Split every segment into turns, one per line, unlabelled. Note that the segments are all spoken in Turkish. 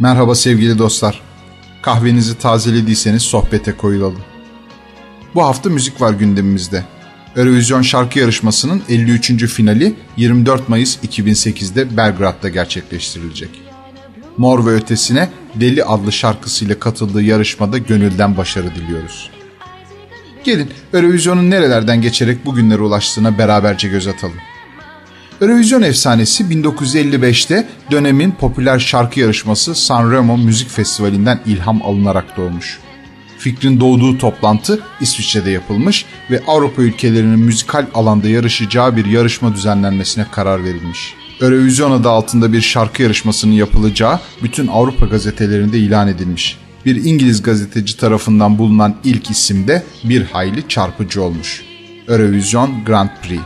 Merhaba sevgili dostlar. Kahvenizi tazelediyseniz sohbete koyulalım. Bu hafta müzik var gündemimizde. Eurovision şarkı yarışmasının 53. finali 24 Mayıs 2008'de Belgrad'da gerçekleştirilecek. Mor ve Ötesine Deli adlı şarkısıyla katıldığı yarışmada gönülden başarı diliyoruz. Gelin Eurovision'un nerelerden geçerek bugünlere ulaştığına beraberce göz atalım. Eurovision efsanesi 1955'te dönemin popüler şarkı yarışması Sanremo Müzik Festivali'nden ilham alınarak doğmuş. Fikrin doğduğu toplantı İsviçre'de yapılmış ve Avrupa ülkelerinin müzikal alanda yarışacağı bir yarışma düzenlenmesine karar verilmiş. Eurovision adı altında bir şarkı yarışmasının yapılacağı bütün Avrupa gazetelerinde ilan edilmiş. Bir İngiliz gazeteci tarafından bulunan ilk isim de bir hayli çarpıcı olmuş. Eurovision Grand Prix.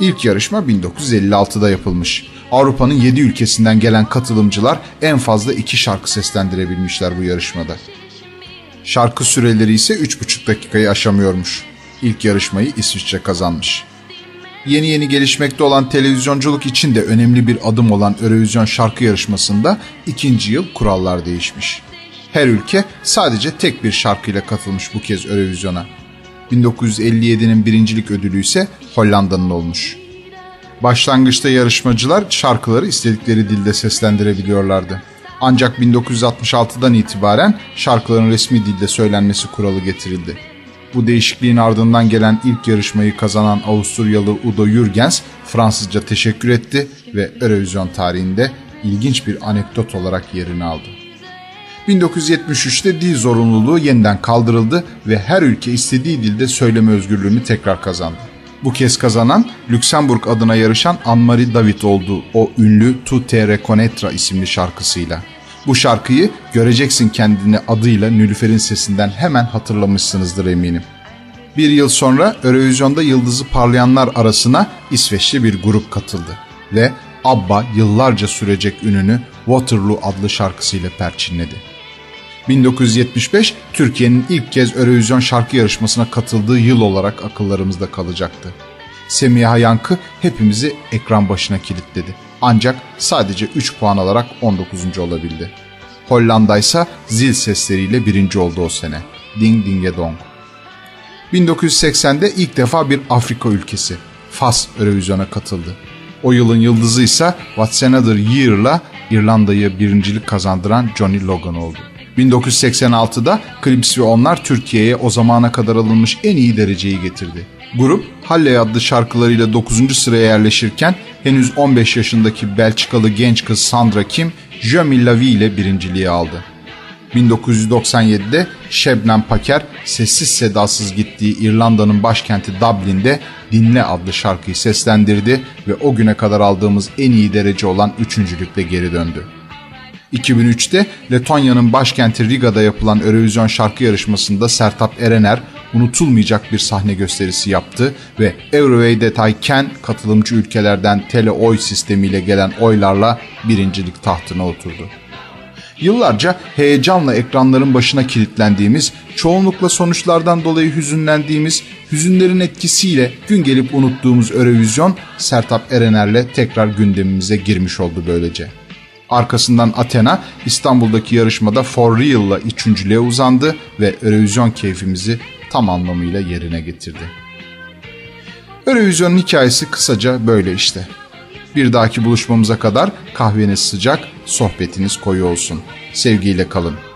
İlk yarışma 1956'da yapılmış. Avrupa'nın 7 ülkesinden gelen katılımcılar en fazla 2 şarkı seslendirebilmişler bu yarışmada. Şarkı süreleri ise 3,5 dakikayı aşamıyormuş. İlk yarışmayı İsviçre kazanmış. Yeni yeni gelişmekte olan televizyonculuk için de önemli bir adım olan Eurovision şarkı yarışmasında ikinci yıl kurallar değişmiş. Her ülke sadece tek bir şarkıyla katılmış bu kez Eurovision'a. 1957'nin birincilik ödülü ise Hollanda'nın olmuş. Başlangıçta yarışmacılar şarkıları istedikleri dilde seslendirebiliyorlardı. Ancak 1966'dan itibaren şarkıların resmi dilde söylenmesi kuralı getirildi. Bu değişikliğin ardından gelen ilk yarışmayı kazanan Avusturyalı Udo Jürgens Fransızca teşekkür etti ve Eurovision tarihinde ilginç bir anekdot olarak yerini aldı. 1973'te dil zorunluluğu yeniden kaldırıldı ve her ülke istediği dilde söyleme özgürlüğünü tekrar kazandı. Bu kez kazanan Lüksemburg adına yarışan Anne-Marie David oldu o ünlü Tu te reconnaîtra isimli şarkısıyla. Bu şarkıyı Göreceksin Kendini adıyla Nülüfer'in sesinden hemen hatırlamışsınızdır eminim. Bir yıl sonra Eurovision'da yıldızı parlayanlar arasına İsveçli bir grup katıldı ve ABBA yıllarca sürecek ününü Waterloo adlı şarkısıyla perçinledi. 1975 Türkiye'nin ilk kez Eurovision şarkı yarışmasına katıldığı yıl olarak akıllarımızda kalacaktı. Semiha Yankı hepimizi ekran başına kilitledi. Ancak sadece 3 puan alarak 19. olabildi. Hollanda ise zil sesleriyle birinci oldu o sene. Ding Dinge Dong. 1980'de ilk defa bir Afrika ülkesi Fas Eurovision'a katıldı. O yılın yıldızı ise What's Another Year'la İrlanda'yı birincilik kazandıran Johnny Logan oldu. 1986'da Clips ve onlar Türkiye'ye o zamana kadar alınmış en iyi dereceyi getirdi. Grup Halle adlı şarkılarıyla 9. sıraya yerleşirken henüz 15 yaşındaki Belçikalı genç kız Sandra Kim Je Millavi ile birinciliği aldı. 1997'de Şebnem Paker sessiz sedasız gittiği İrlanda'nın başkenti Dublin'de Dinle adlı şarkıyı seslendirdi ve o güne kadar aldığımız en iyi derece olan üçüncülükle geri döndü. 2003'te Letonya'nın başkenti Riga'da yapılan Eurovision şarkı yarışmasında Sertap Erener unutulmayacak bir sahne gösterisi yaptı ve Eurovide'dayken katılımcı ülkelerden tele oy sistemiyle gelen oylarla birincilik tahtına oturdu. Yıllarca heyecanla ekranların başına kilitlendiğimiz, çoğunlukla sonuçlardan dolayı hüzünlendiğimiz, hüzünlerin etkisiyle gün gelip unuttuğumuz Eurovision Sertap Erener'le tekrar gündemimize girmiş oldu böylece. Arkasından Athena İstanbul'daki yarışmada For Real'la üçüncülüğe uzandı ve Eurovision keyfimizi tam anlamıyla yerine getirdi. Eurovision'un hikayesi kısaca böyle işte. Bir dahaki buluşmamıza kadar kahveniz sıcak, sohbetiniz koyu olsun. Sevgiyle kalın.